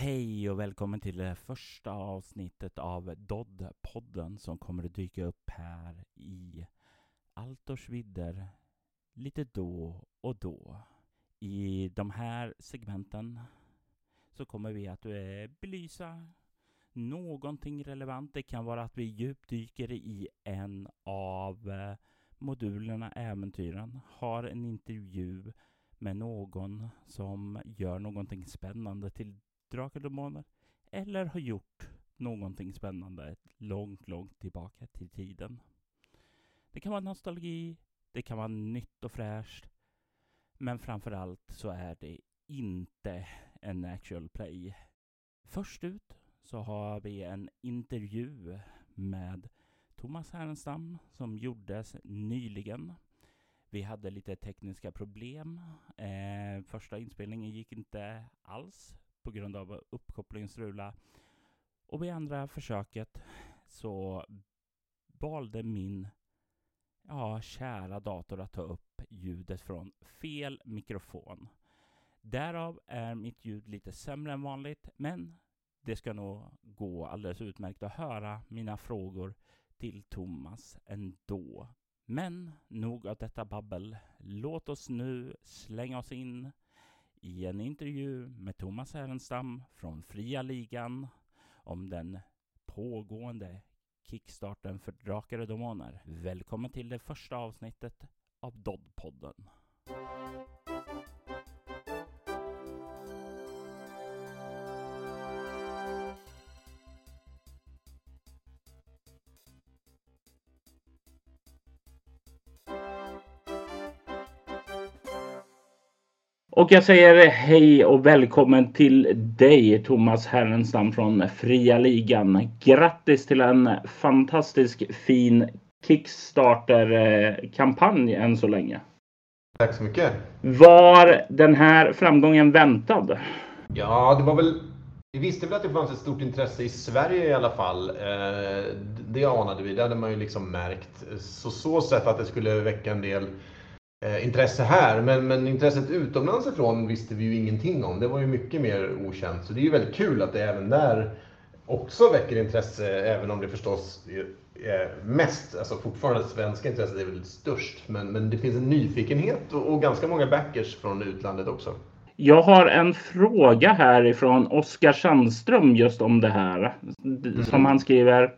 Hej och välkommen till det första avsnittet av Dodd-podden som kommer att dyka upp här i Altors vidder lite då och då. I de här segmenten så kommer vi att eh, belysa någonting relevant. Det kan vara att vi djupdyker i en av eh, modulerna, äventyren, har en intervju med någon som gör någonting spännande till Drakar och Demoner eller har gjort någonting spännande långt, långt tillbaka till tiden. Det kan vara nostalgi, det kan vara nytt och fräscht, men framför allt så är det inte en actual play. Först ut så har vi en intervju med Thomas Härenstam som gjordes nyligen. Vi hade lite tekniska problem. Eh, första inspelningen gick inte alls på grund av uppkopplingsstrula. Och vid andra försöket så valde min ja, kära dator att ta upp ljudet från fel mikrofon. Därav är mitt ljud lite sämre än vanligt, men det ska nog gå alldeles utmärkt att höra mina frågor till Thomas ändå. Men nog av detta babbel. Låt oss nu slänga oss in i en intervju med Thomas Härenstam från Fria Ligan om den pågående kickstarten för Drakar och Demoner. Välkommen till det första avsnittet av Doddpodden. Och jag säger hej och välkommen till dig Thomas Härenstam från Fria Ligan. Grattis till en fantastisk fin Kickstarter-kampanj än så länge. Tack så mycket. Var den här framgången väntad? Ja, det var väl... Vi visste väl att det fanns ett stort intresse i Sverige i alla fall. Eh, det anade vi, det hade man ju liksom märkt. Så så sätt att det skulle väcka en del eh, intresse här. Men, men intresset utomlands ifrån visste vi ju ingenting om. Det var ju mycket mer okänt. Så det är ju väldigt kul att det även där också väcker intresse, även om det förstås är mest, alltså fortfarande svenska intresset är väl störst. Men, men det finns en nyfikenhet och, och ganska många backers från utlandet också. Jag har en fråga här ifrån Oskar Sandström just om det här. Som han skriver.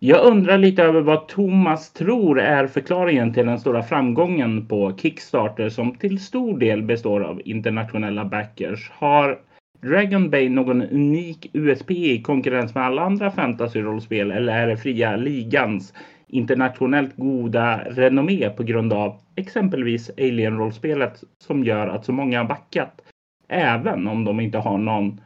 Jag undrar lite över vad Thomas tror är förklaringen till den stora framgången på Kickstarter som till stor del består av internationella backers. Har Dragon Bay någon unik USP i konkurrens med alla andra fantasyrollspel eller är det fria ligans internationellt goda renommé på grund av exempelvis Alien-rollspelet som gör att så många har backat? Även om de inte har någon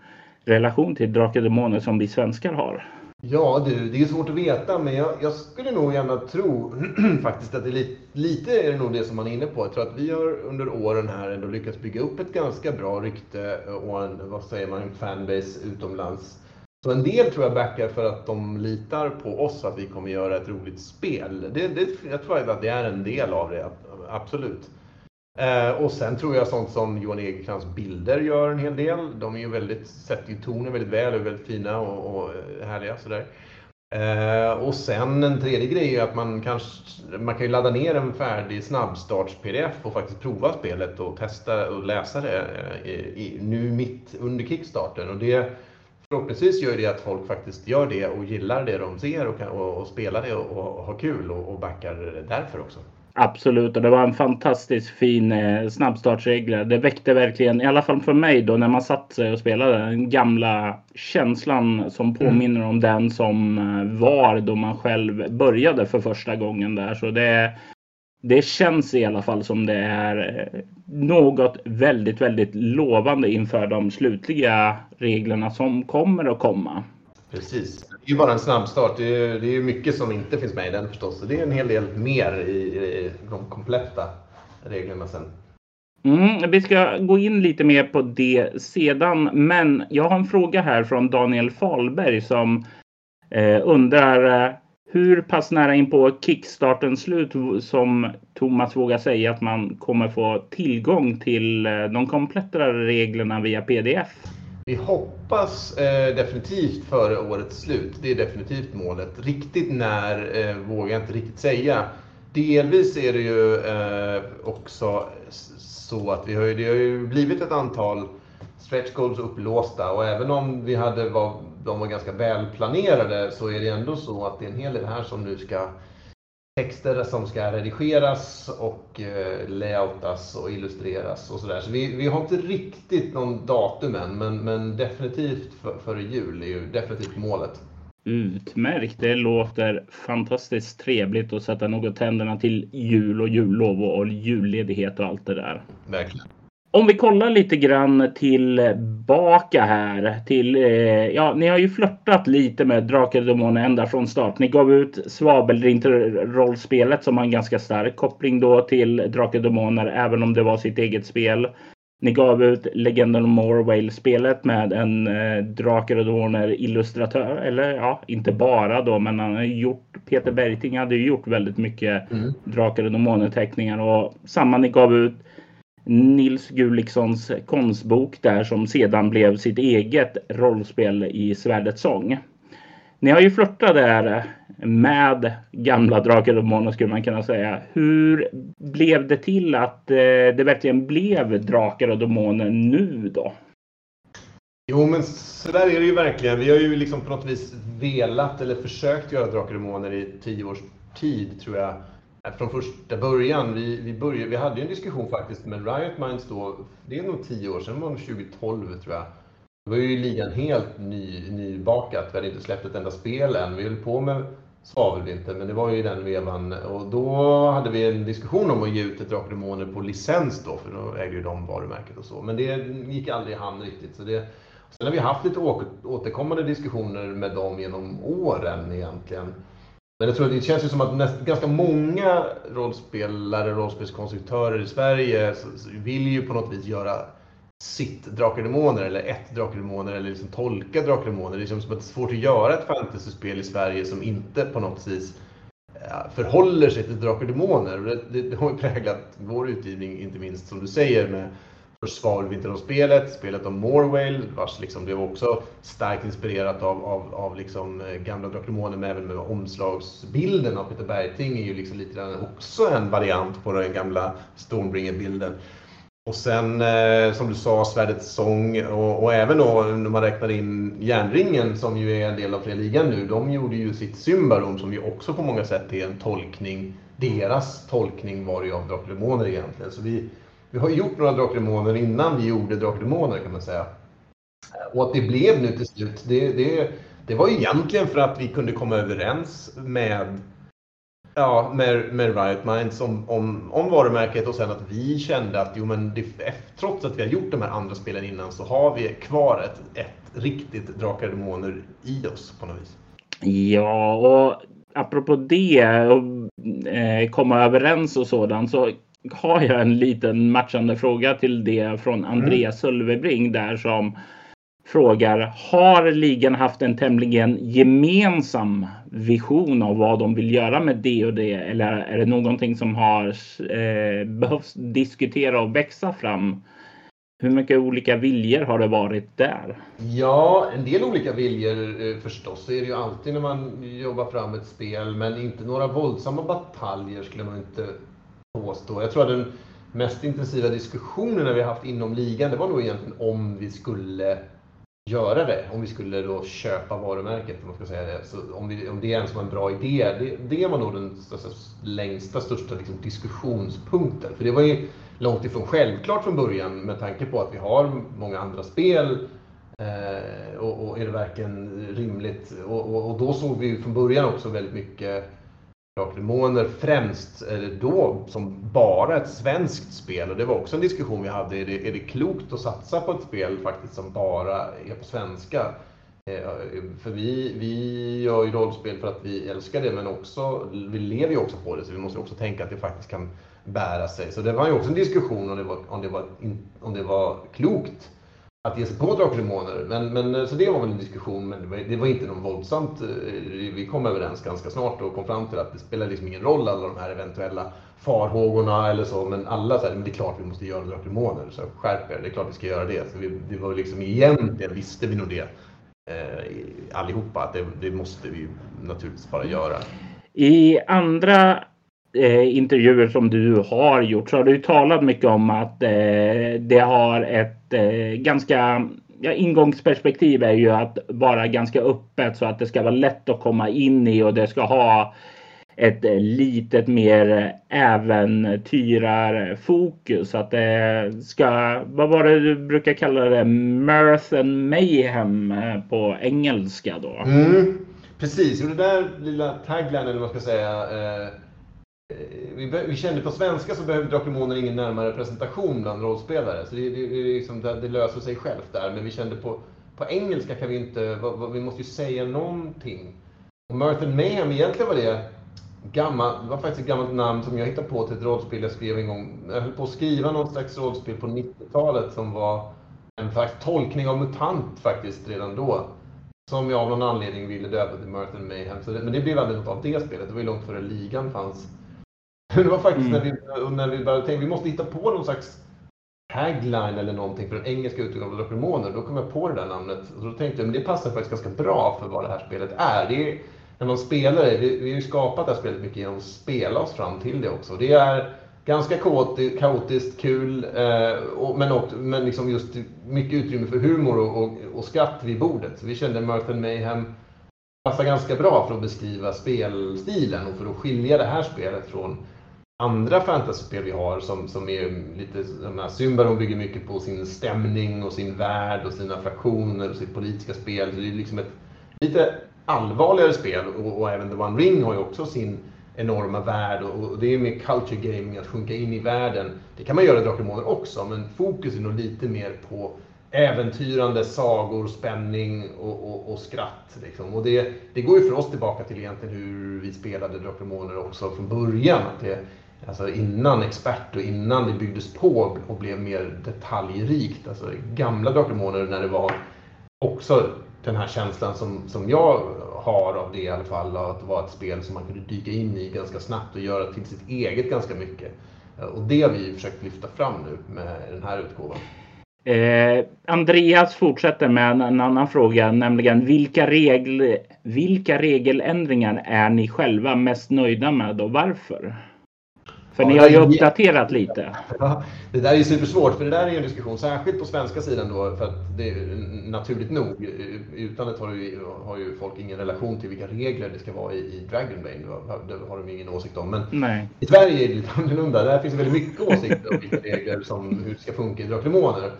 relation till Drakar och Demoner som vi svenskar har. Ja du, det är svårt att veta men jag, jag skulle nog gärna tro faktiskt att det är lite, lite är det nog det som man är inne på. Jag tror att vi har under åren här ändå lyckats bygga upp ett ganska bra rykte och en, vad säger man, en fanbase utomlands. Så en del tror jag backar för att de litar på oss att vi kommer göra ett roligt spel. Det, det, jag tror att det är en del av det, absolut. Eh, och sen tror jag sånt som Johan Egerkrans bilder gör en hel del. De är ju väldigt, sätter ju tonen väldigt väl och är väldigt fina och, och härliga sådär. Eh, och sen en tredje grej är att man kanske, man kan ju ladda ner en färdig snabbstarts-pdf och faktiskt prova spelet och testa och läsa det eh, i, i, nu mitt under kickstarten. Och det förhoppningsvis gör det att folk faktiskt gör det och gillar det de ser och, och, och spelar det och, och har kul och, och backar därför också. Absolut, och det var en fantastiskt fin eh, snabbstartsregler. Det väckte verkligen, i alla fall för mig då när man satt sig och spelade, den gamla känslan som påminner mm. om den som eh, var då man själv började för första gången där. Så det, det känns i alla fall som det är eh, något väldigt, väldigt lovande inför de slutliga reglerna som kommer att komma. Precis. Det är ju bara en snabbstart. Det är, det är mycket som inte finns med i den förstås. Så det är en hel del mer i, i de kompletta reglerna sen. Mm, vi ska gå in lite mer på det sedan. Men jag har en fråga här från Daniel Falberg som eh, undrar eh, hur pass nära in på kickstartens slut som Thomas vågar säga att man kommer få tillgång till eh, de kompletta reglerna via pdf? Vi hoppas eh, definitivt före årets slut. Det är definitivt målet. Riktigt när eh, vågar jag inte riktigt säga. Delvis är det ju eh, också så att vi har, det har ju blivit ett antal stretch goals upplåsta och även om vi hade var, de var ganska välplanerade så är det ändå så att det är en hel del här som nu ska texter som ska redigeras och eh, layoutas och illustreras och sådär. Så vi, vi har inte riktigt någon datum än, men, men definitivt för, före jul är ju definitivt målet. Utmärkt! Det låter fantastiskt trevligt att sätta något tänderna till jul och jullov och julledighet och allt det där. Verkligen. Om vi kollar lite grann tillbaka här till, eh, ja, ni har ju flörtat lite med Drakar och Demoner ända från start. Ni gav ut Svavelrint-rollspelet som har en ganska stark koppling då till Drakar och Demoner, även om det var sitt eget spel. Ni gav ut Legenden of Morwale-spelet med en eh, Drakar och Demoner-illustratör. Eller ja, inte bara då, men han har gjort, Peter Bergting hade ju gjort väldigt mycket mm. Drakar och Demoner-teckningar och samma ni gav ut Nils Gulikssons konstbok där som sedan blev sitt eget rollspel i Svärdets sång. Ni har ju flörtat där med gamla Drakar och Demoner skulle man kunna säga. Hur blev det till att eh, det verkligen blev Drakar och Demoner nu då? Jo, men så där är det ju verkligen. Vi har ju liksom på något vis velat eller försökt göra Drakar och Demoner i tio års tid tror jag. Från första början. Vi, vi, började, vi hade ju en diskussion faktiskt med Riot Minds då. Det är nog tio år sedan, det var 2012 tror jag. Då var ju ligan helt ny, nybakat. Vi hade inte släppt ett enda spel än. Vi höll på med Svavelvinter, men det var ju i den vevan. Och då hade vi en diskussion om att ge ut ett Drakar Demoner på licens då, för då äger ju de varumärket och så. Men det gick aldrig i hamn riktigt. Så det, sen har vi haft lite återkommande diskussioner med dem genom åren egentligen. Men jag tror att det känns ju som att näst, ganska många rollspelare, rollspelskonstruktörer i Sverige vill ju på något vis göra sitt Drakar Demoner eller ett Drakar Demoner eller liksom tolka Drakar Demoner. Det känns som att det är svårt att göra ett fantasyspel i Sverige som inte på något vis förhåller sig till Drakar Demoner. Det, det, det har ju präglat vår utgivning, inte minst som du säger med Först Svavelvinter-spelet, spelet om Morwell, vars liksom, blev också starkt inspirerat av, av, av liksom eh, gamla Drakar men även med omslagsbilden av Peter Bergting är ju liksom lite grann också en variant på den gamla Stormbringer-bilden. Och sen eh, som du sa, Svärdets sång och, och, även då när man räknar in Järnringen som ju är en del av fria ligan nu. De gjorde ju sitt Symbarom som ju också på många sätt är en tolkning. Deras tolkning var ju av Drakar egentligen. Så vi, vi har gjort några Drakar innan vi gjorde Drakar kan man säga. Och att det blev nu till slut, det, det, det var egentligen för att vi kunde komma överens med Ja, med, med Riot Minds om, om, om varumärket och sen att vi kände att jo, men det, trots att vi har gjort de här andra spelen innan så har vi kvar ett, ett riktigt Drakar Demoner i oss på något vis. Ja, och apropå det och eh, komma överens och sådant så har jag en liten matchande fråga till det från Andreas mm. Sölvebring där som frågar Har ligan haft en tämligen gemensam vision av vad de vill göra med det och det? Eller är det någonting som har eh, behövs diskutera och växa fram? Hur mycket olika viljor har det varit där? Ja, en del olika viljor eh, förstås. Det är det ju alltid när man jobbar fram ett spel, men inte några våldsamma bataljer skulle man inte påstå. Jag tror att den mest intensiva diskussionen vi haft inom ligan, det var nog egentligen om vi skulle göra det. Om vi skulle då köpa varumärket, om man ska säga det. Så om, vi, om det ens var en bra idé. Det, det var nog den största, längsta, största liksom, diskussionspunkten. För det var ju långt ifrån självklart från början med tanke på att vi har många andra spel. Eh, och, och, är det verkligen rimligt? Och, och, och, då såg vi från början också väldigt mycket Demoner främst då som bara ett svenskt spel och det var också en diskussion vi hade. Är det, är det klokt att satsa på ett spel faktiskt som bara är på svenska? Eh, för vi, vi gör ju rollspel för att vi älskar det men också, vi lever ju också på det så vi måste också tänka att det faktiskt kan bära sig. Så det var ju också en diskussion om det var, om det var, om det var klokt att ge sig på Drakar och Demoner. Men, men, eh, så det var väl en diskussion, men det var, det var, inte någon våldsamt... Eh, vi kom överens ganska snart och kom fram till att det spelar liksom ingen roll alla de här eventuella farhågorna eller så, men alla sa men det är klart vi måste göra Drakar och Demoner, så skärp er, det är klart vi ska göra det. Så vi, det var liksom egentligen visste vi nog det eh, allihopa, att det, det måste vi naturligtvis bara göra. I andra eh, intervjuer som du har gjort så har du talat mycket om att eh, det har ett eh, ganska ja, ingångsperspektiv är ju att vara ganska öppet så att det ska vara lätt att komma in i och det ska ha ett eh, litet mer äventyrarfokus. Att det ska, vad var det du brukar kalla det, mirth and mayhem eh, på engelska då? Mm, precis, och det där lilla tagline eller vad man ska säga Eh, Eh, vi, vi, kände på svenska så behövde drakemoner ingen närmare presentation bland rollspelare. Så det, det, det, liksom, det, löser sig självt där. Men vi kände på, på engelska kan vi inte, vi måste ju säga någonting. Och Mirth and Mayhem, egentligen var det gammal, det var faktiskt ett gammalt namn som jag hittade på till ett rollspel jag skrev en gång. Jag höll på att skriva något slags rollspel på 90-talet som var en faktiskt tolkning av MUTANT faktiskt redan då. Som jag av någon anledning ville döpa till Mirth and Mayhem. Så det, men det blev aldrig något av det spelet. Det var ju långt före ligan fanns. Det var faktiskt mm. när, vi, när vi började tänka, vi måste hitta på någon slags tagline eller någonting för den engelska utgåvan av Drakar Då kom jag på det där namnet. Och då tänkte jag, men det passar faktiskt ganska bra för vad det här spelet är. Det är när man spelar det, vi, vi har ju skapat det här spelet mycket genom att spela oss fram till det också. Det är ganska kaotiskt, kul, eh, och, men, också, men liksom just mycket utrymme för humor och, och, och skratt vid bordet. Så vi kände Mirth Mayhem passar ganska bra för att beskriva spelstilen och för att skilja det här spelet från andra fantasyspel vi har som, som är lite, Symbaron bygger mycket på sin stämning och sin värld och sina fraktioner och sitt politiska spel. Så det är liksom ett lite allvarligare spel och, och även The One Ring har ju också sin enorma värld och, och det är mer culture gaming, att sjunka in i världen. Det kan man göra i Drakar också, men fokus är nog lite mer på äventyrande sagor, spänning och, och, och skratt. Liksom. Och det, det går ju för oss tillbaka till egentligen hur vi spelade Drakar också från början. Att det, Alltså innan expert och innan det byggdes på och blev mer detaljrikt. Alltså gamla Drakar när det var också den här känslan som, som jag har av det i alla fall. Att det var ett spel som man kunde dyka in i ganska snabbt och göra till sitt eget ganska mycket. Och det har vi försökt lyfta fram nu med den här utgåvan. Eh, Andreas fortsätter med en, en, annan fråga, nämligen vilka, regl, vilka regeländringar är ni själva mest nöjda med och varför? För ja, ni har ju uppdaterat lite. Ja, det där är ju supersvårt, för det där är ju en diskussion, särskilt på svenska sidan då, för att det är naturligt nog, i utlandet har ju, har ju folk ingen relation till vilka regler det ska vara i, i Dragonbane. Det har de ingen åsikt om. Men Nej. i Sverige är det lite annorlunda. Där finns det väldigt mycket åsikter om vilka regler som, hur det ska funka i Draklemoner.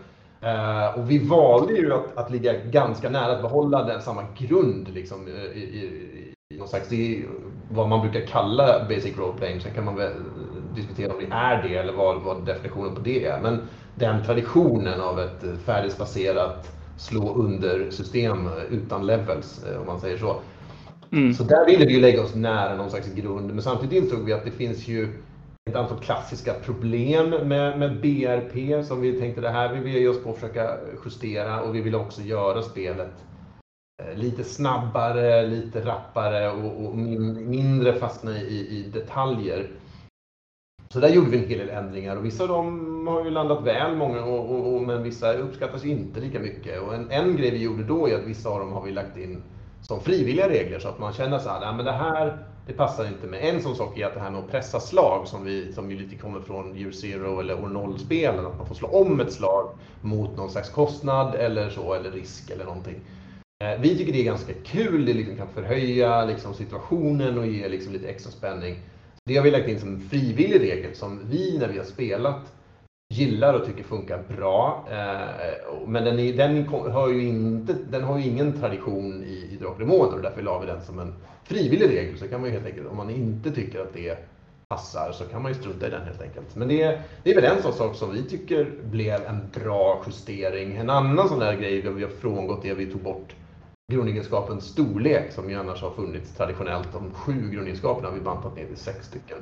Uh, och vi valde ju att, att ligga ganska nära att behålla den, samma grund liksom, i, i, i någon slags, det är vad man brukar kalla basic role playing. Sen kan man väl diskutera om det är det eller vad, vad definitionen på det är. Men den traditionen av ett färdighetsbaserat slå under system utan levels, eh, om man säger så. Mm. Så där ville vi ju lägga oss nära någon slags grund, men samtidigt insåg vi att det finns ju ett antal klassiska problem med, med BRP som vi tänkte det här vill vi ge oss på att försöka justera och vi vill också göra spelet eh, lite snabbare, lite rappare och, och mindre fastna i, i detaljer. Så där gjorde vi en hel del ändringar och vissa av dem har ju landat väl, många, och, och, och men vissa uppskattas inte lika mycket. Och en, en grej vi gjorde då är att vissa av dem har vi lagt in som frivilliga regler så att man känner så här, men det här det passar inte med. En sån sak är att det här med att pressa slag som, vi, som ju lite kommer från Year Zero eller År Noll-spelen, att man får slå om ett slag mot någon slags kostnad eller så, eller risk eller någonting. Eh, vi tycker det är ganska kul, det liksom kan förhöja liksom situationen och ge liksom lite extra spänning. Det har vi lagt in som en frivillig regel som vi när vi har spelat gillar och tycker funkar bra. Eh, men den, är, den, har ju inte, den har ju ingen tradition i, i Drakar och därför la vi den som en frivillig regel. Så kan man ju helt enkelt, om man inte tycker att det passar så kan man ju strunta i den helt enkelt. Men det, det är väl en sån sak som vi tycker blev en bra justering. En annan sån där grej där vi har frångått är att vi tog bort grundegenskapens storlek som ju annars har funnits traditionellt. De sju grundegenskaperna har vi bantat ner till sex stycken.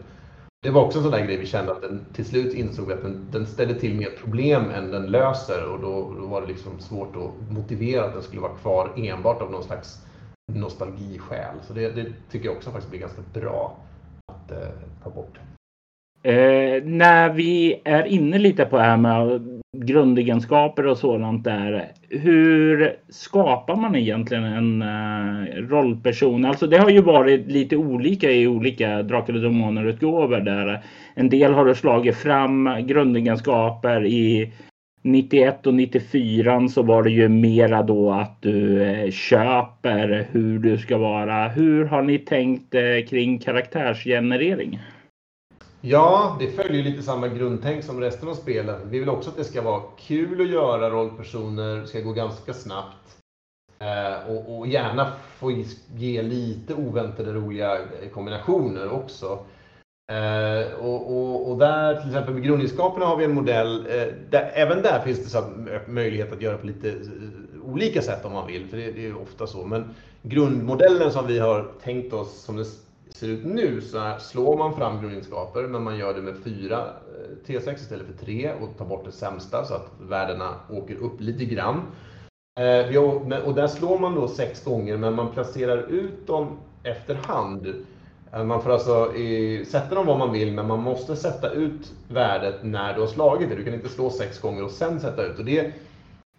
det var också en sån där grej vi kände att den till slut insåg vi att den, den ställer till mer problem än den löser och då, då var det liksom svårt att motivera att den skulle vara kvar enbart av någon slags nostalgiskäl. Så det, det tycker jag också faktiskt blir ganska bra att eh, ta bort. Eh, när vi är inne lite på det här med grundegenskaper och sådant där. Hur skapar man egentligen en eh, rollperson? Alltså det har ju varit lite olika i olika Drakar och Demoner-utgåvor där en del har slagit fram grundegenskaper i 91 och 94 så var det ju mera då att du eh, köper hur du ska vara. Hur har ni tänkt eh, kring karaktärsgenerering? Ja, det följer lite samma grundtänk som resten av spelen. Vi vill också att det ska vara kul att göra rollpersoner, ska gå ganska snabbt. Eh, och, och, gärna få ge lite oväntade roliga eh, kombinationer också. Eh, och, och, och, där, till exempel med grundegenskaperna har vi en modell, där, även där finns det så möjlighet att göra på lite olika sätt om man vill, för det, det är ofta så. Men grundmodellen som vi har tänkt oss, som det ser ut nu så slår man fram grundegenskaper men man gör det med fyra eh, T6 istället för tre och tar bort det sämsta så att värdena åker upp lite grann. Eh, och där slår man då sex gånger men man placerar ut dem efterhand. Eh, man får alltså sätta dem vad man vill men man måste sätta ut värdet när du har slagit det. Du kan inte slå sex gånger och sen sätta ut. Och det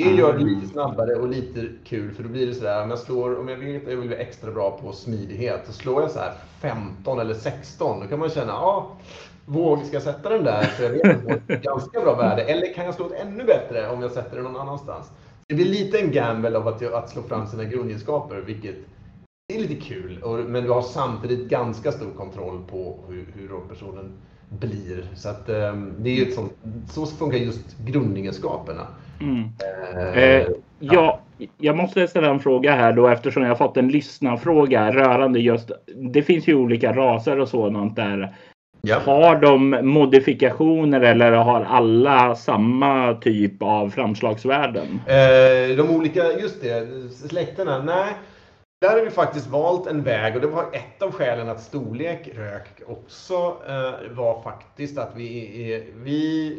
det gör det lite snabbare och lite kul för då blir det sådär, om jag slår, om jag vet att jag vill vara extra bra på smidighet, så slår jag så här 15 eller 16, då kan man känna, ja, våg, ska jag sätta den där så jag vet att jag får ett ganska bra värde? Eller kan jag slå ett ännu bättre om jag sätter den någon annanstans? Det blir lite en gamble av att, att slå fram sina grundegenskaper, vilket är lite kul, men du har samtidigt ganska stor kontroll på hur, hur rollpersonen blir. Så att um, det är ett sånt, så funkar just grundegenskaperna. Mm. Eh, ja. Jag måste ställa en fråga här då eftersom jag fått en lyssnarfråga rörande just. Det finns ju olika raser och sådant där. Ja. Har de modifikationer eller har alla samma typ av framslagsvärden? Eh, de olika, just det, släkterna. Nej, där har vi faktiskt valt en väg och det var ett av skälen att storlek rök också eh, var faktiskt att vi, vi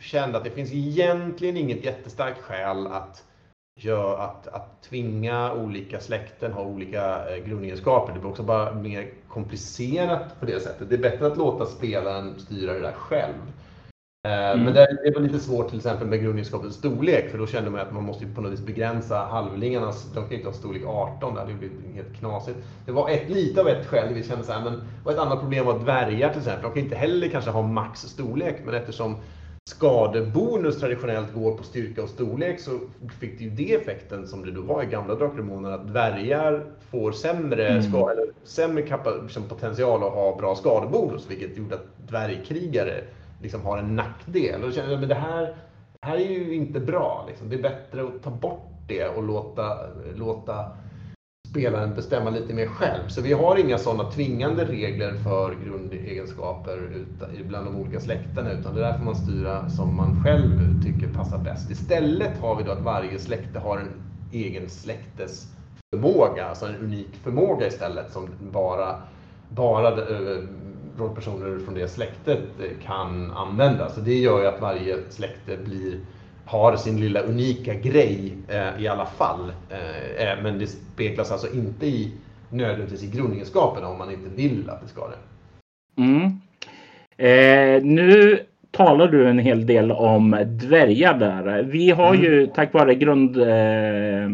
kände att det finns egentligen inget jättestarkt skäl att, gör, att, att tvinga olika släkten ha olika eh, grundegenskaper. Det blir också bara mer komplicerat på det sättet. Det är bättre att låta spelaren styra det där själv. Eh, mm. Men det, var lite svårt till exempel med grundegenskapens storlek för då kände man att man måste på något vis begränsa halvlingarnas, de kan inte ha storlek 18, det hade blivit helt knasigt. Det var ett, lite av ett skäl, vi kände så här, men och ett annat problem var dvärgar till exempel, de kan inte heller kanske ha max storlek men eftersom skadebonus traditionellt går på styrka och storlek så fick det ju det effekten som det då var i gamla Drakar att dvärgar får sämre, mm. ska, eller sämre liksom potential att ha bra skadebonus vilket gjorde att dvärgkrigare liksom har en nackdel. Och då jag, men det här, det här är ju inte bra. Liksom. Det är bättre att ta bort det och låta, låta spelaren bestämma lite mer själv. Så vi har inga sådana tvingande regler för grundegenskaper bland de olika släkterna utan det där får man styra som man själv tycker passar bäst. Istället har vi då att varje släkte har en egen släktes förmåga, alltså en unik förmåga istället som bara, bara eh, rollpersoner från det släktet kan använda. Så det gör ju att varje släkte blir, har sin lilla unika grej eh, i alla fall. Eh, eh men det speglas alltså inte i nödvändigtvis i grundegenskaperna om man inte vill att det ska det. Mm. Eh, nu talar du en hel del om dvärgar där. Vi har mm. ju tack vare grund, eh,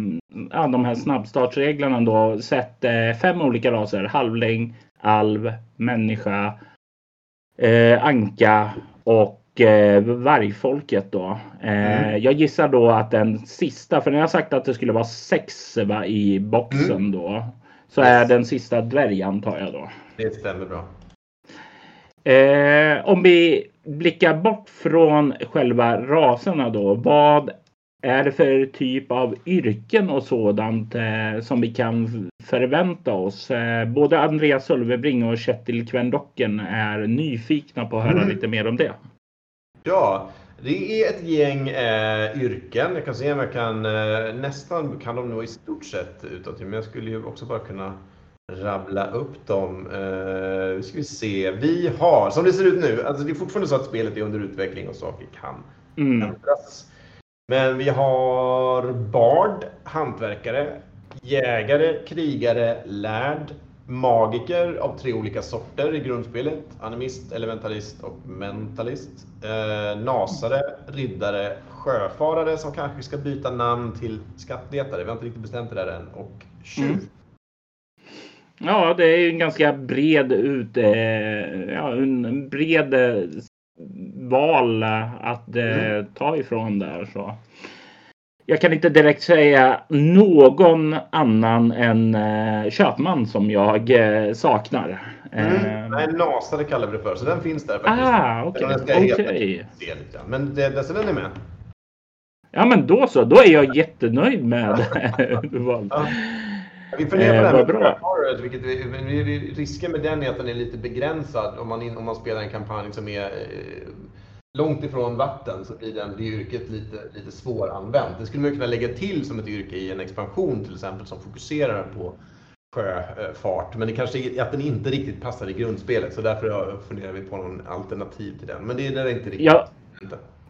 ja, de här snabbstartsreglerna då sett eh, fem olika raser. Halvling, alv, människa, anka och eh, vargfolket då. Eh, mm. Jag gissar då att den sista, för ni har sagt att det skulle vara sex va, i boxen mm. då. Så yes. är den sista dvärg antar jag då. Det stämmer bra. Eh, om vi blickar bort från själva raserna då. Vad är det för typ av yrken och sådant eh, som vi kan förvänta oss? Eh, både Andreas Sölvebring och Kjetil Kvendocken är nyfikna på att höra mm. lite mer om det. Ja, det är ett gäng eh, yrken. Jag kan se om jag kan, eh, nästan kan de nog i stort sett utan men jag skulle ju också bara kunna rabbla upp dem. Uh, ska vi se. Vi har, som det ser ut nu, alltså det är fortfarande så att spelet är under utveckling och saker kan mm. ändras. Men vi har Bard, hantverkare, jägare, krigare, lärd, magiker av tre olika sorter i grundspelet. Animist, elementalist och mentalist. Eh, nasare, riddare, sjöfarare som kanske ska byta namn till skattletare. Vi har inte riktigt bestämt det där än. Och tjuv. Mm. Ja, det är en ganska bred ut, eh, ja, en bred eh, val att eh, mm. ta ifrån där. Så jag kan inte direkt säga någon annan än eh, Köpman som jag eh, saknar. Mm. Eh, Nej, Nasare kallar vi det för, så den finns där faktiskt. Ah, okej. Okay. okay. Men det, det, så den är med. Ja, men då så. Då är jag jättenöjd med ja. Vi funderar på det här med vilket risken med den är att den är lite begränsad om man, om man spelar en kampanj som är eh, långt ifrån vatten så blir den, det yrket lite, lite svåranvänt. Det skulle man kunna lägga till som ett yrke i en expansion till exempel som fokuserar på sjöfart. Men det kanske är att den inte riktigt passar i grundspelet så därför funderar vi på någon alternativ till den. Men det, det är inte riktigt. Ja.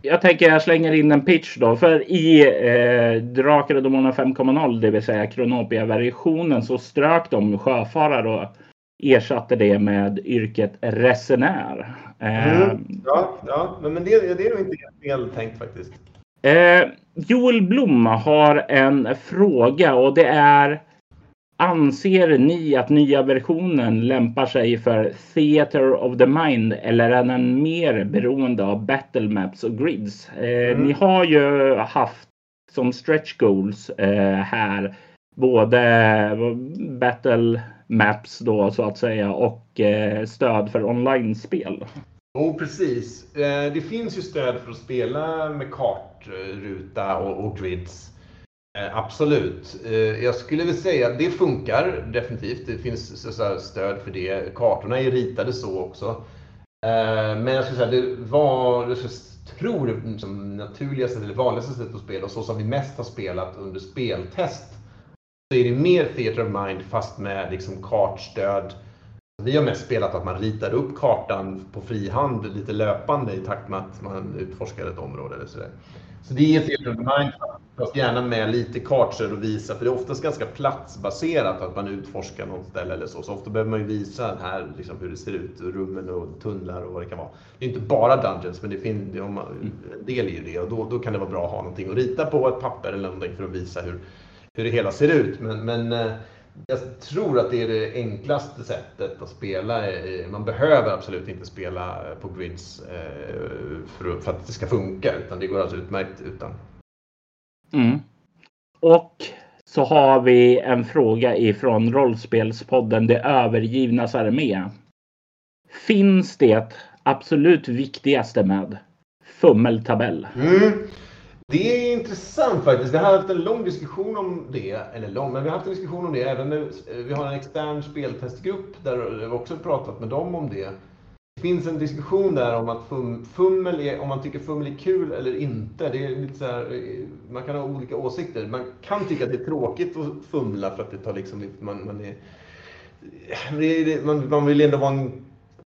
Jag tänker jag slänger in en pitch då. För i eh, Drakar och Demoner 5.0, det vill säga Kronopia-versionen, så strök de sjöfarare och ersatte det med yrket resenär. Mm. Eh, ja, ja, men det, det är nog inte helt fel tänkt faktiskt. Eh, Joel Blom har en fråga och det är Anser ni att nya versionen lämpar sig för Theater of the Mind eller är den mer beroende av battle maps och grids? Eh, mm. Ni har ju haft som stretch goals eh, här både battle maps då så att säga och eh, stöd för online-spel. Jo, oh, precis. Eh, det finns ju stöd för att spela med kartruta och, och grids. Eh, absolut. Jag skulle väl säga att det funkar definitivt. Det finns stöd för det. Kartorna är ritade så också. Men jag skulle säga det var, jag tror det som naturligaste eller vanligaste sättet att spela och så som vi mest har spelat under speltest så är det mer Theater of Mind fast med liksom kartstöd. Vi har mest spelat att man ritar upp kartan på frihand lite löpande i takt med att man utforskar ett område eller sådär. Så det är Theater of Mind fast gärna med lite kartstöd och visa, för det är oftast ganska platsbaserat att man utforskar något ställe eller så. Så ofta behöver man ju visa här liksom, hur det ser ut, rummen och tunnlar och vad det kan vara. Det är inte bara Dungeons, men det finns, en del ju det och då, då kan det vara bra att ha någonting att rita på, ett papper eller någonting för att visa hur hur det hela ser ut. Men, men eh, jag tror att det är det enklaste sättet att spela. Man behöver absolut inte spela på grids eh, för att det ska funka, utan det går alltså utmärkt utan. Mm. Och så har vi en fråga ifrån rollspelspodden Det övergivnas armé. Finns det absolut viktigaste med fummeltabell? Mm. Det är intressant faktiskt. Vi har haft en lång diskussion om det. Eller lång, men vi har haft en diskussion om det. Även med, eh, vi har en extern speltestgrupp där vi också pratat med dem om det. Det finns en diskussion där om att fum, fummel är, om man tycker fummel är kul eller inte. Det är lite så här, eh, man kan ha olika åsikter. Man kan tycka att det är tråkigt att fumla för att det tar liksom, man, man är eh, man, man vill ändå vara en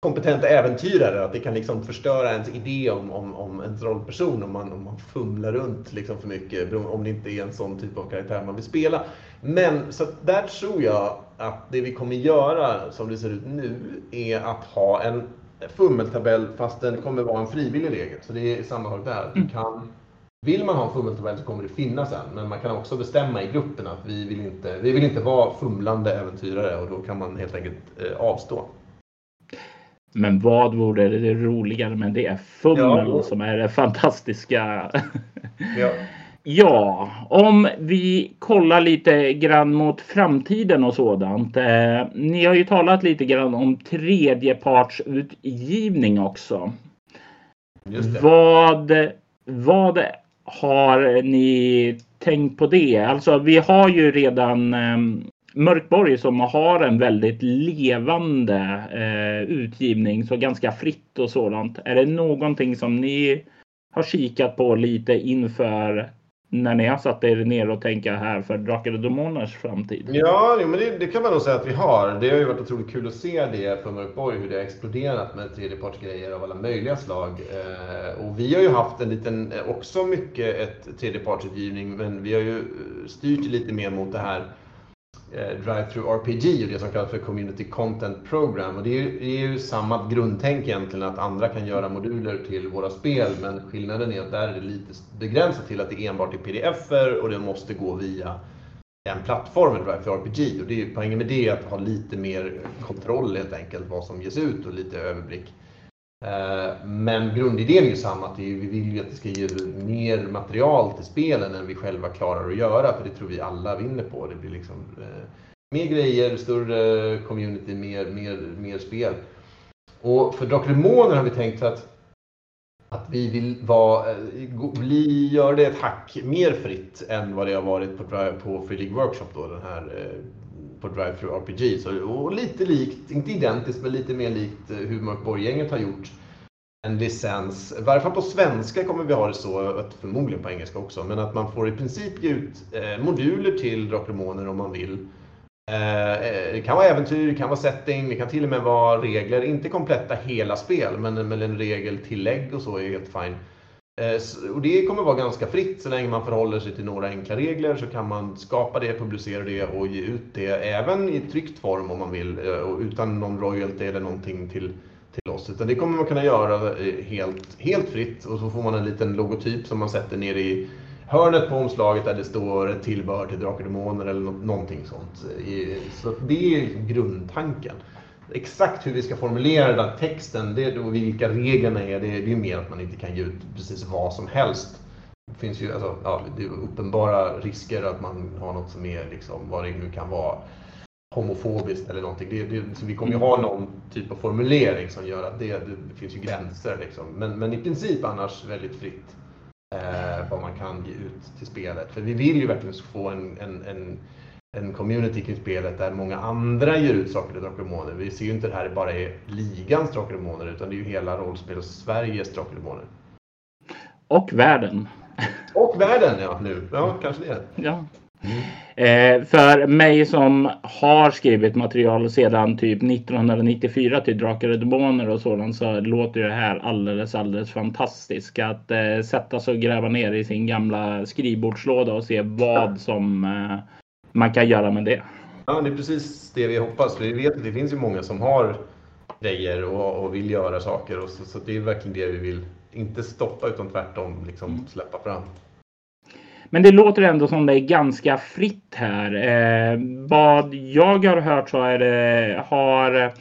kompetent äventyrare, att det kan liksom förstöra ens idé om, om, om ens rollperson om man, om man fumlar runt liksom för mycket, om det inte är en sån typ av karaktär man vill spela. Men så där tror jag att det vi kommer göra, som det ser ut nu, är att ha en fummeltabell fast den kommer vara en frivillig regel. Så det är samma sak där. Du mm. kan, vill man ha en fummeltabell så kommer det finnas en, men man kan också bestämma i gruppen att vi vill inte, vi vill inte vara fumlande äventyrare och då kan man helt enkelt eh, avstå. Men vad vore det roligare med det? Fummel ja. som är det fantastiska. ja. ja, om vi kollar lite grann mot framtiden och sådant. Eh, ni har ju talat lite grann om tredjepartsutgivning också. Vad, vad har ni tänkt på det? Alltså, vi har ju redan eh, Mörkborg som har en väldigt levande eh, utgivning, så ganska fritt och sådant. Är det någonting som ni har kikat på lite inför när ni har satt er ner och tänka här för Drakar och Demoners framtid? Ja, men det, det, kan man nog säga att vi har. Det har ju varit otroligt kul att se det för Mörkborg, hur det har exploderat med tredjepartsgrejer av alla möjliga slag. Eh, och vi har ju haft en liten, eh, också mycket ett tredjepartsutgivning, men vi har ju eh, styrt lite mer mot det här Eh, Drive-Through RPG och det som kallas för Community Content Program. Och det är, ju, det är ju samma grundtänk egentligen, att andra kan göra moduler till våra spel, men skillnaden är att där är det lite begränsat till att det enbart är pdf-er och det måste gå via den plattformen, Drive-Through RPG. Och det är ju poängen med det är att ha lite mer kontroll helt enkelt, vad som ges ut och lite överblick. Eh, men grundidén är ju samma, att vi vill ju att det ska ge mer material till spelen än vi själva klarar att göra, för det tror vi alla vinner på. Det blir liksom eh, mer grejer, större community, mer, mer, mer spel. Och för Drakar Demoner har vi tänkt att, att vi vill vara, eh, bli, göra det ett hack mer fritt än vad det har varit på, på Free League Workshop, då, den här eh, på Drive-Through RPG. Så, och lite likt, inte identiskt, men lite mer likt eh, hur Mörkborg-gänget har gjort en licens. I varje fall på svenska kommer vi ha det så, förmodligen på engelska också, men att man får i princip ge ut eh, moduler till Drakar om man vill. Eh, eh, det kan vara äventyr, det kan vara setting, det kan till och med vara regler, inte kompletta hela spel, men, men en regeltillägg och så är helt fine. Eh, och det kommer vara ganska fritt så länge man förhåller sig till några enkla regler så kan man skapa det, publicera det och ge ut det även i tryckt form om man vill eh, utan någon royalty eller någonting till till oss. Utan det kommer man kunna göra eh, helt, helt fritt och så får man en liten logotyp som man sätter ner i hörnet på omslaget där det står ett tillbehör till Drakar Demoner eller någonting sånt. Så det är grundtanken. Exakt hur vi ska formulera den texten det, och vilka reglerna är, det, det är mer att man inte kan ge ut precis vad som helst. Det finns ju alltså, ja, det är uppenbara risker att man har något som är liksom, vad det nu kan vara homofobiskt eller någonting. Det, det, så vi kommer ju ha någon typ av formulering som gör att det, det finns ju gränser. Liksom. Men, men i princip annars väldigt fritt eh, vad man kan ge ut till spelet. För vi vill ju verkligen få en, en, en, en community kring spelet där många andra ger ut saker till Drakar Demoner. Vi ser ju inte det här bara är ligans Drakar Demoner utan det är ju hela rollspels-Sveriges Drakar Demoner. Och världen. Och världen, ja nu. Ja, kanske det. Ja. Eh, för mig som har skrivit material sedan typ 1994 till Drakar och Demoner och sådant så låter det här alldeles, alldeles fantastiskt. Att eh, sätta sig och gräva ner i sin gamla skrivbordslåda och se vad som eh, man kan göra med det. Ja, det är precis det vi hoppas. Vi vet att det finns ju många som har grejer och, och vill göra saker och så, så, det är verkligen det vi vill. Inte stoppa utan tvärtom liksom släppa fram. Men det låter ändå som det är ganska fritt här. Eh, vad jag har hört så är det, har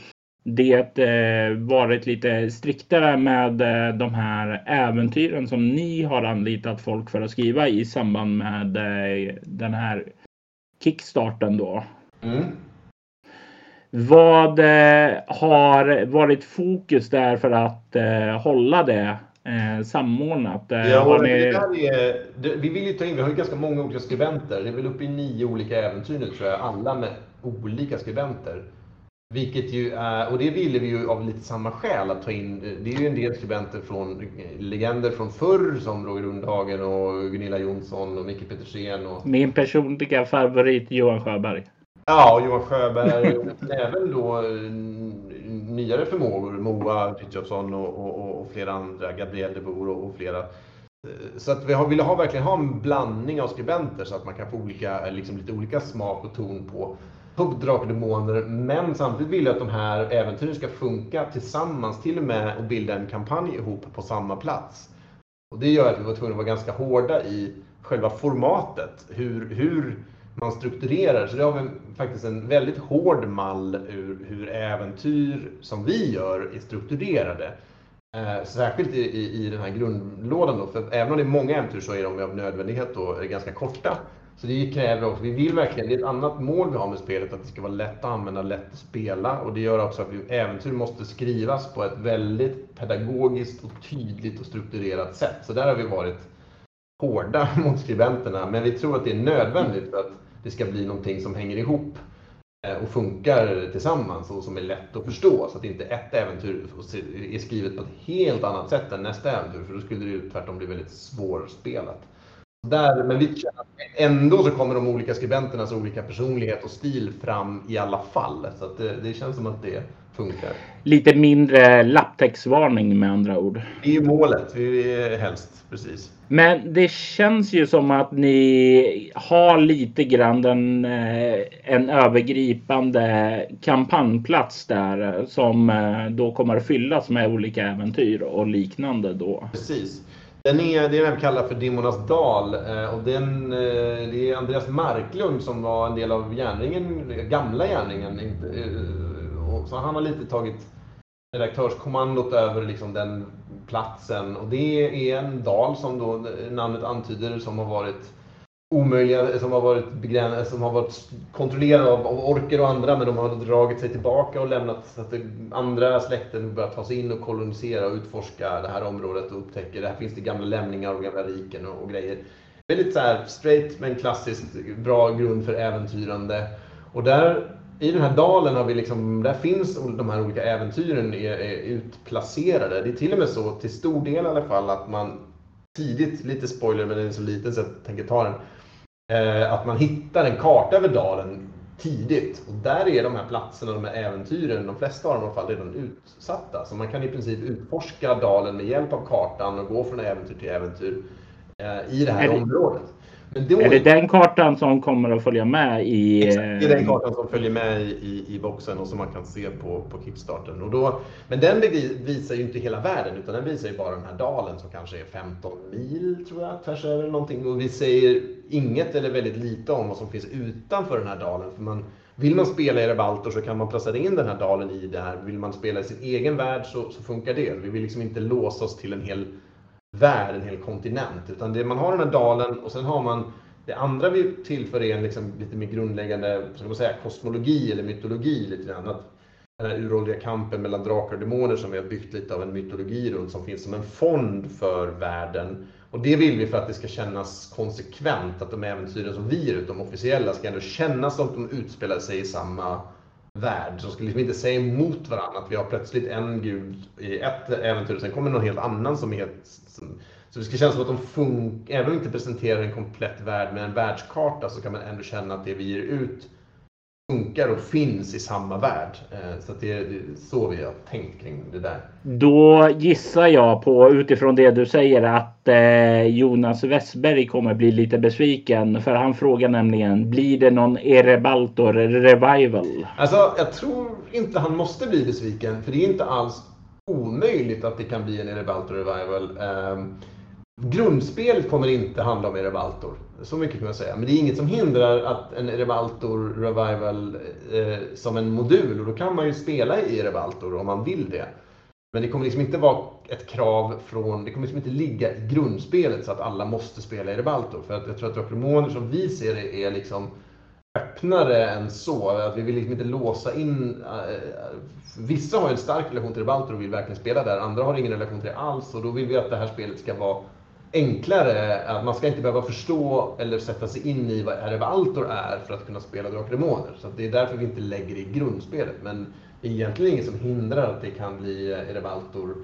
det eh, varit lite striktare med eh, de här äventyren som ni har anlitat folk för att skriva i samband med eh, den här kickstarten då. Mm. Vad eh, har varit fokus där för att eh, hålla det eh, samordnat. Eh, ja, ni... är, det, vi vill ju ta in, vi har ju ganska många olika skribenter. Det är väl uppe i nio olika äventyr nu tror jag, alla med olika skribenter. Vilket ju är, och det ville vi ju av lite samma skäl att ta in. Det är ju en del skribenter från legender från förr som Roger Rundhagen och Gunilla Jonsson och Micke Petersen. Och... Min personliga favorit Johan Sjöberg. Ja, Johan Sjöberg. även då nyare förmågor, Moa Frithiofsson och, och, och, flera andra, Gabriel de Boer och, och flera. Så att vi har, ville ha, verkligen ha en blandning av skribenter så att man kan få olika, liksom lite olika smak och ton på Drakar. Men samtidigt vill jag att de här äventyren ska funka tillsammans, till och med och bilda en kampanj ihop på samma plats. Och det gör att vi var tvungna att vara ganska hårda i själva formatet. Hur, hur man strukturerar. Så det har vi faktiskt en väldigt hård mall ur hur äventyr som vi gör är strukturerade. Eh, särskilt i, i, i den här grundlådan då, för även om det är många äventyr så är de av nödvändighet då ganska korta. Så det kräver också, vi vill verkligen, det är ett annat mål vi har med spelet, att det ska vara lätt att använda, lätt att spela. Och det gör också att vi, äventyr måste skrivas på ett väldigt pedagogiskt och tydligt och strukturerat sätt. Så där har vi varit hårda mot skribenterna, men vi tror att det är nödvändigt för att det ska bli någonting som hänger ihop eh, och funkar tillsammans och som är lätt att förstå. Så att inte ett äventyr är skrivet på ett helt annat sätt än nästa äventyr. För då skulle det ju tvärtom bli väldigt svårspelat. Där, men vi känner att ändå så kommer de olika skribenternas olika personlighet och stil fram i alla fall. Så det, det, känns som att det funkar. Lite mindre lapptäcksvarning med andra ord. Det är målet, vi är helst precis. Men det känns ju som att ni har lite grann en, eh, en övergripande kampanjplats där som eh, då kommer att fyllas med olika äventyr och liknande då. Precis. Den är, det är den vi kallar för Dimmornas dal eh, och den, eh, det är Andreas Marklund som var en del av järnringen, gamla järnringen. Eh, så han har lite tagit redaktörskommandot över liksom den platsen. Och det är en dal som då namnet antyder som har varit omöjliga, som har varit som har varit kontrollerade av, av orker och andra, men de har dragit sig tillbaka och lämnat så att andra släkten börjar ta sig in och kolonisera och utforska det här området och upptäcker, där finns det gamla lämningar och gamla riken och, och grejer. Väldigt så här straight men klassiskt bra grund för äventyrande. Och där i den här dalen har vi liksom, där finns de här olika äventyren är, är utplacerade. Det är till och med så, till stor del i alla fall, att man tidigt, lite spoiler men den är så liten så jag tänker ta den, att man hittar en karta över dalen tidigt. Och där är de här platserna, de här äventyren, de flesta av dem i alla fall redan utsatta. Så man kan i princip utforska dalen med hjälp av kartan och gå från äventyr till äventyr eh, i det här området. Då... Är det den kartan som kommer att följa med i... Exakt, det är den kartan som följer med i, i boxen och som man kan se på, på Kickstarten. Och då, men den visar ju inte hela världen utan den visar ju bara den här dalen som kanske är 15 mil tror jag, tvärs över någonting. Och vi säger inget eller väldigt lite om vad som finns utanför den här dalen. För man, vill man spela i Rebaltor så kan man placera in den här dalen i det här. Vill man spela i sin egen värld så, så funkar det. Vi vill liksom inte låsa oss till en hel värld, en hel kontinent. Utan det, man har den här dalen och sen har man det andra vi tillför är en liksom lite mer grundläggande ska man säga, kosmologi eller mytologi. Lite grann. Att den här uråldriga kampen mellan drakar och demoner som vi har byggt lite av en mytologi runt som finns som en fond för världen. Och det vill vi för att det ska kännas konsekvent, att de äventyren som vi ger ut, de officiella, ska ändå kännas som att de utspelar sig i samma värld. Så ska liksom inte säga emot varandra. Att vi har plötsligt en gud i ett äventyr och sen kommer någon helt annan som är helt... Som, så det ska kännas som att de funkar, även om vi inte presenterar en komplett värld med en världskarta så kan man ändå känna att det vi ger ut funkar och finns i samma värld. Eh, så det är så vi har tänkt kring det där. Då gissar jag på utifrån det du säger att eh, Jonas Westberg kommer bli lite besviken. För han frågar nämligen blir det någon Erebaltor revival? Alltså jag tror inte han måste bli besviken. För det är inte alls omöjligt att det kan bli en Erebaltor revival. Grundspelet kommer inte handla om Erebaltor. Så mycket kan man säga. Men det är inget som hindrar att en Erebaltor Revival eh, som en modul, och då kan man ju spela i Erebaltor om man vill det. Men det kommer liksom inte vara ett krav från, det kommer liksom inte ligga i grundspelet så att alla måste spela Erebaltor. För att jag tror att Drakar som vi ser det är liksom öppnare än så. Att vi vill liksom inte låsa in... Äh, vissa har en stark relation till Erebaltor och vill verkligen spela där. Andra har ingen relation till det alls och då vill vi att det här spelet ska vara enklare. Att man ska inte behöva förstå eller sätta sig in i vad Erevaltor är för att kunna spela Drakar och Demoner. Så det är därför vi inte lägger det i grundspelet. Men det är egentligen inget som hindrar att det kan bli Erevaltor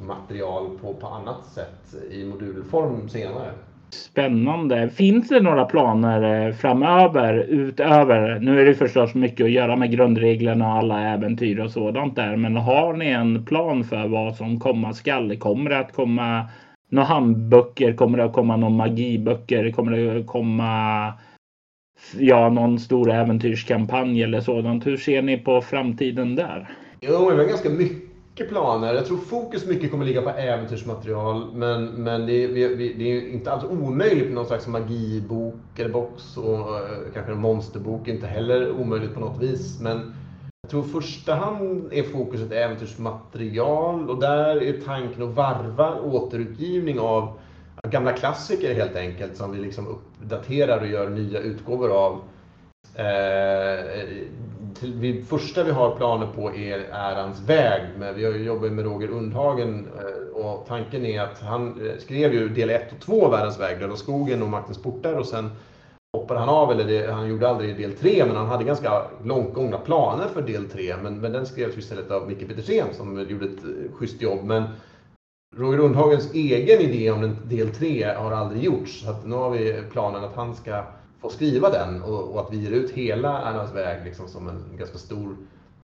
material på, på annat sätt i modulform senare. Spännande. Finns det några planer eh, framöver utöver? Nu är det förstås mycket att göra med grundreglerna och alla äventyr och sådant där. Men har ni en plan för vad som komma skall? Kommer det att komma några handböcker? Kommer det att komma några magiböcker? Kommer det att komma ja, någon stor äventyrskampanj eller sådant? Hur ser ni på framtiden där? Jo, vi har ganska mycket planer. Jag tror fokus mycket kommer ligga på äventyrsmaterial. Men, men det, är, vi, det är inte alls omöjligt med någon slags magibok eller box och eh, kanske en monsterbok. Inte heller omöjligt på något vis. Men jag tror i första hand är fokuset äventyrsmaterial och där är tanken att varva återutgivning av gamla klassiker helt enkelt som vi liksom uppdaterar och gör nya utgåvor av. Eh, det första vi har planer på är Ärans väg. Men vi har ju jobbat med Roger Undhagen eh, och tanken är att han eh, skrev ju del 1 och 2 av Ärans väg, Döda skogen och Maktens portar och sen hoppade han av, eller det, han gjorde aldrig del 3, men han hade ganska långt gångna planer för del 3. Men, men den skrevs istället av Micke Petersen som gjorde ett eh, schysst jobb. Men Roger Rundhagens egen idé om en del 3 har aldrig gjorts. Så att nu har vi planen att han ska få skriva den och, och att vi ger ut hela Ernas väg liksom som en ganska stor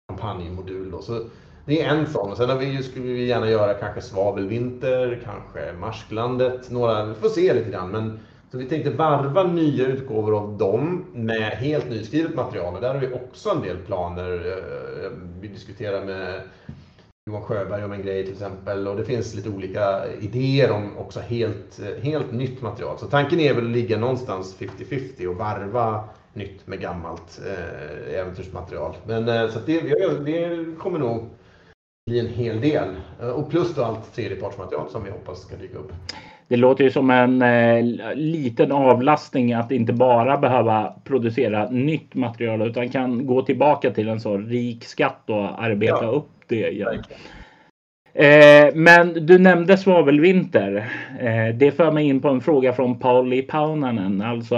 kampanjmodul. Då. Så det är en sån. Och sen har vi, skulle vi gärna göra kanske Svavelvinter, kanske Marsklandet, några, vi får se lite grann. Men, så vi tänkte varva nya utgåvor av dem med helt nyskrivet material. Och där har vi också en del planer. Eh, eh, vi diskuterar med Johan Sjöberg om en grej till exempel. Och det finns lite olika idéer om också helt, eh, helt nytt material. Så tanken är väl att ligga någonstans 50-50 och varva nytt med gammalt eh, äventyrsmaterial. Men eh, så det, det kommer nog bli en hel del. Och plus då allt tredjepartsmaterial som vi hoppas ska dyka upp. Det låter ju som en eh, liten avlastning att inte bara behöva producera nytt material utan kan gå tillbaka till en så rik skatt och arbeta ja. upp det igen. Eh, men du nämnde svavelvinter. Eh, det för mig in på en fråga från Pauli Paunanen. Alltså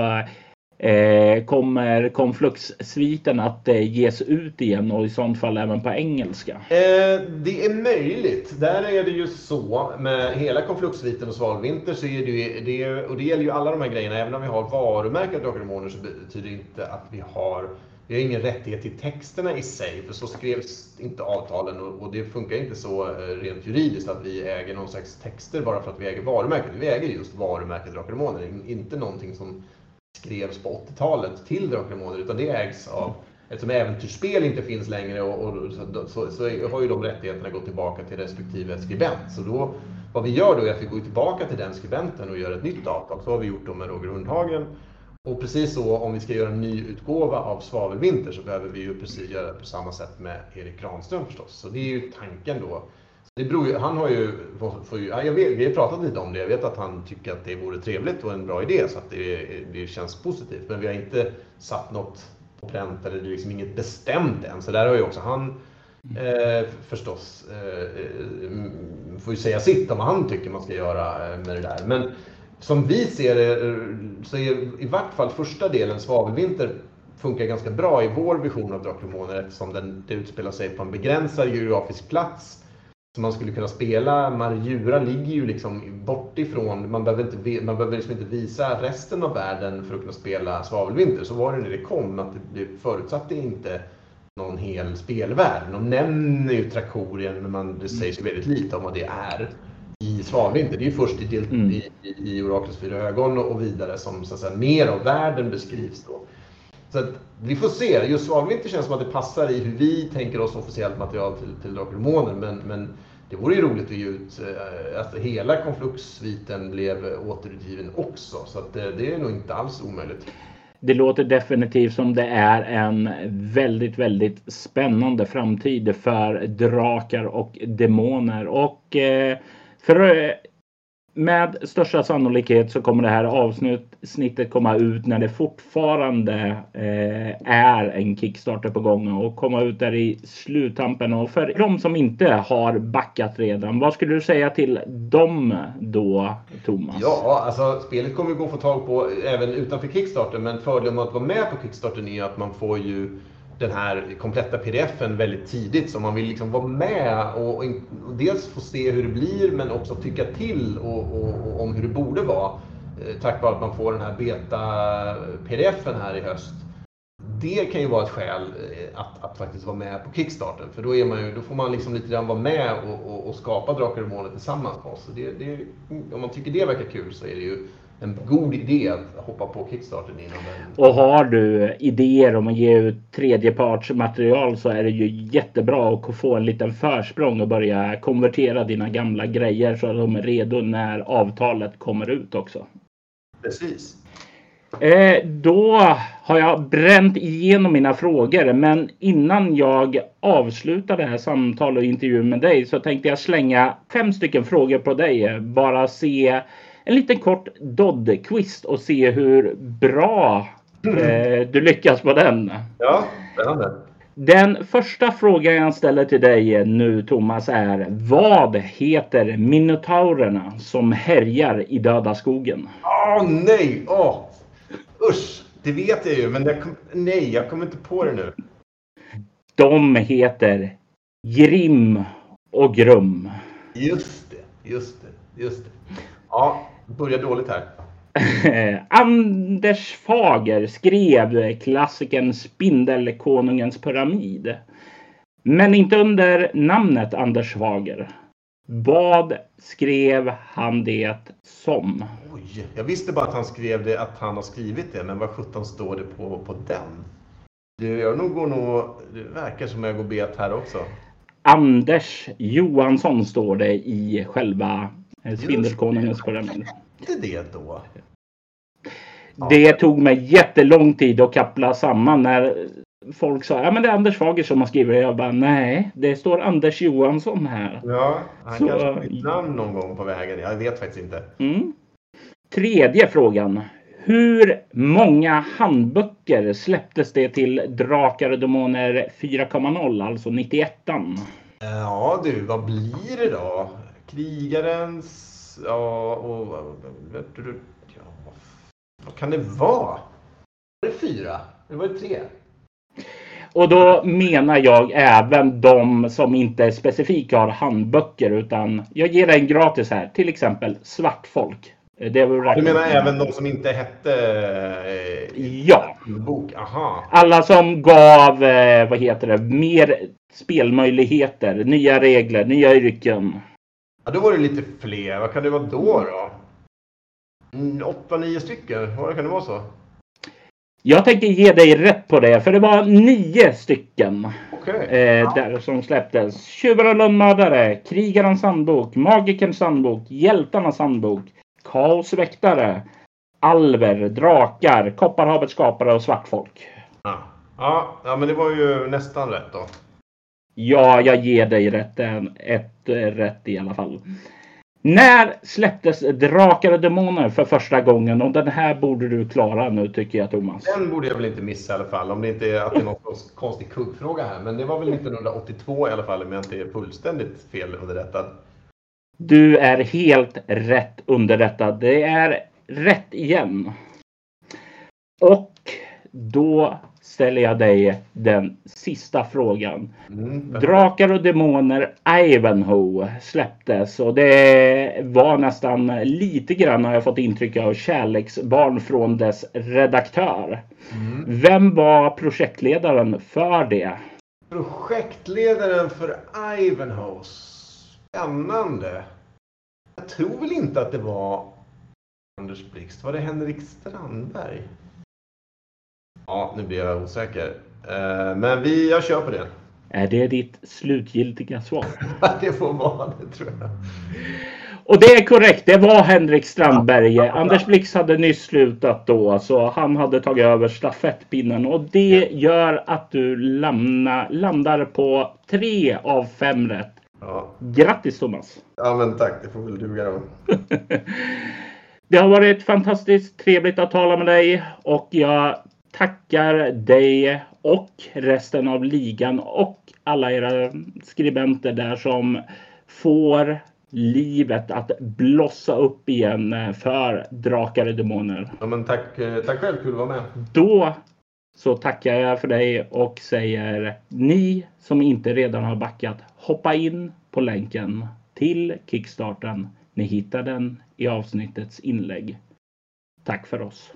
Eh, kommer konflux-sviten att eh, ges ut igen och i sånt fall även på engelska? Eh, det är möjligt. Där är det ju så med hela konflux-sviten och Svalvinter, så är det det, och det gäller ju alla de här grejerna. Även om vi har varumärket Drakar så betyder det inte att vi har vi har ingen rättighet till texterna i sig, för så skrevs inte avtalen och, det funkar inte så eh, rent juridiskt att vi äger någon slags texter bara för att vi äger varumärket. Vi äger just varumärket Drakar och inte någonting som skrevs på 80-talet till Drakar och utan det ägs av Eftersom äventyrsspel inte finns längre och, och så, så, så, har ju de rättigheterna gått tillbaka till respektive skribent. Så då, vad vi gör då är att vi går tillbaka till den skribenten och gör ett nytt avtal. Så har vi gjort då med Roger Hundhagen och precis så, om vi ska göra en ny utgåva av Svavelvinter så behöver vi ju precis göra på samma sätt med Erik Granström förstås. Så det är ju tanken då. Det beror ju, han har ju, får ju jag vet, vi har pratat lite om det, jag vet att han tycker att det vore trevligt och en bra idé så att det, det känns positivt. Men vi har inte satt något på pränt eller det är liksom inget bestämt än. Så där har ju också han eh, förstås, eh, får ju säga sitt om vad han tycker man ska göra eh, med det där. Men som vi ser det eh, så är i vart fall första delen, Svavelvinter, funkar ganska bra i vår vision av Drakar eftersom den, det utspelar sig på en begränsad geografisk plats som man skulle kunna spela. Marjura ligger ju liksom bort ifrån, man behöver, inte, man behöver liksom inte visa resten av världen för att kunna spela Svavelvinter. Så var det när det kom, att det förutsatte inte någon hel spelvärld. De nämner ju Trakorien men man, det sägs ju väldigt lite om vad det är i Svanvinter. Det är ju först i, del, mm. i, i, i Oraklets fyra ögon och vidare som så att säga, mer av världen beskrivs. Då. Så att, vi får se. Just Svanvinter känns som att det passar i hur vi tänker oss officiellt material till, till Drakar och men, men det vore ju roligt att ge ut att hela konflux-sviten blev återutgiven också. Så att det, det är nog inte alls omöjligt. Det låter definitivt som det är en väldigt, väldigt spännande framtid för drakar och demoner. Och eh, för med största sannolikhet så kommer det här avsnittet komma ut när det fortfarande eh, är en Kickstarter på gång och komma ut där i sluttampen. Och för de som inte har backat redan, vad skulle du säga till dem då, Thomas? Ja, alltså spelet kommer gå att få tag på även utanför Kickstarter, men fördelen med att vara med på Kickstarter är att man får ju den här kompletta pdfen väldigt tidigt så man vill liksom vara med och, och, dels få se hur det blir men också tycka till och, och, om hur det borde vara. Eh, tack vare att man får den här beta-pdfen här i höst. Det kan ju vara ett skäl eh, att, att faktiskt vara med på kickstarten. för då, är man ju, då får man liksom lite grann vara med och, och, skapa Drakar och Månen tillsammans med oss. Det, det, om man tycker det verkar kul så är det ju en god idé att hoppa på kickstarten. innan den. Och har du idéer om att ge ut tredjepartsmaterial så är det ju jättebra att få en liten försprång och börja konvertera dina gamla grejer så att de är redo när avtalet kommer ut också. Precis. Eh, då har jag bränt igenom mina frågor, men innan jag avslutar det här samtalet och intervjun med dig så tänkte jag slänga fem stycken frågor på dig. Bara se en liten kort Dodd-quiz och se hur bra mm. eh, du lyckas på den. Ja, spännande. Den första frågan jag ställer till dig nu Thomas är Vad heter minotaurerna som härjar i döda skogen? Åh oh, nej! Åh! Oh. Usch! Det vet jag ju men jag kom... nej, jag kommer inte på det nu. De heter Grim och Grum. Just just det, just det. Ja, börjar dåligt här. Anders Fager skrev klassikern Spindelkonungens pyramid. Men inte under namnet Anders Fager. Vad skrev han det som? Oj, jag visste bara att han skrev det, att han har skrivit det, men vad sjutton står det på, på den? Det, jag nog går nog, det verkar som jag går bet här också. Anders Johansson står det i själva Spindelkonungens pyramid. Inte det då? Det tog mig jättelång tid att kappla samman när folk sa ja men det är Anders Fager som har skrivit. Jag bara nej, det står Anders Johansson här. Ja, han Så- kanske har bytt namn någon gång på vägen. Jag vet faktiskt inte. Mm. Tredje frågan. Hur många handböcker släpptes det till Drakar och Demoner 4.0, alltså 91 Ja du, vad blir det då? Krigarens... Ja, och... Ja, vad kan det vara? Var det fyra? Det var det tre? Och då menar jag även de som inte specifikt har handböcker utan jag ger dig en gratis här. Till exempel Svartfolk. Det var Du menar även de som inte hette... Eh, Ja. bok? Aha. Alla som gav, eh, vad heter det, mer spelmöjligheter, nya regler, nya yrken. Ja, då var det lite fler. Vad kan det vara då då? Mm, åtta, nio stycken? Kan det vara så? Jag tänker ge dig rätt på det, för det var nio stycken Okej. eh, där som släpptes. Tjuvar och lönnmördare, Krigarens handbok, Magikerns handbok, Hjältarnas handbok, Kaos väktare, Alver, Drakar, Kopparhavets skapare och Svartfolk. Ja. Ja, ja, men det var ju nästan rätt då. Ja, jag ger dig rätt, ett eh, rätt i alla fall. När släpptes Drakar och Demoner för första gången? Och den här borde du klara nu tycker jag Thomas. Den borde jag väl inte missa i alla fall. Om det inte är att det är någon konstig kuggfråga här. Men det var väl 1982 i alla fall om jag inte är fullständigt fel underrättad. Du är helt rätt underrättad. Det är rätt igen. Och då ställer jag dig den sista frågan. Mm. Drakar och Demoner Ivanhoe släpptes och det var nästan lite grann har jag fått intryck av kärleksbarn från dess redaktör. Mm. Vem var projektledaren för det? Projektledaren för Ivanhoe. Spännande. Jag tror väl inte att det var Anders Blixt. Var det Henrik Strandberg? Ja, nu blir jag osäker. Eh, Men vi, jag kör på det. Är det ditt slutgiltiga svar? Det får vara det tror jag. Och det är korrekt. Det var Henrik Strandberg. Anders Blix hade nyss slutat då, så han hade tagit över stafettpinnen och det gör att du lamna, landar på tre av fem rätt. Ja. Grattis Thomas! ja, men tack. Det får väl duga då. Det har varit fantastiskt trevligt att tala med dig och jag tackar dig och resten av ligan och alla era skribenter där som får livet att blossa upp igen för Drakar och Demoner. Ja, men tack, tack själv. Kul att vara med. Då så tackar jag för dig och säger ni som inte redan har backat hoppa in på länken till Kickstarten. Ni hittar den i avsnittets inlägg. Tack för oss.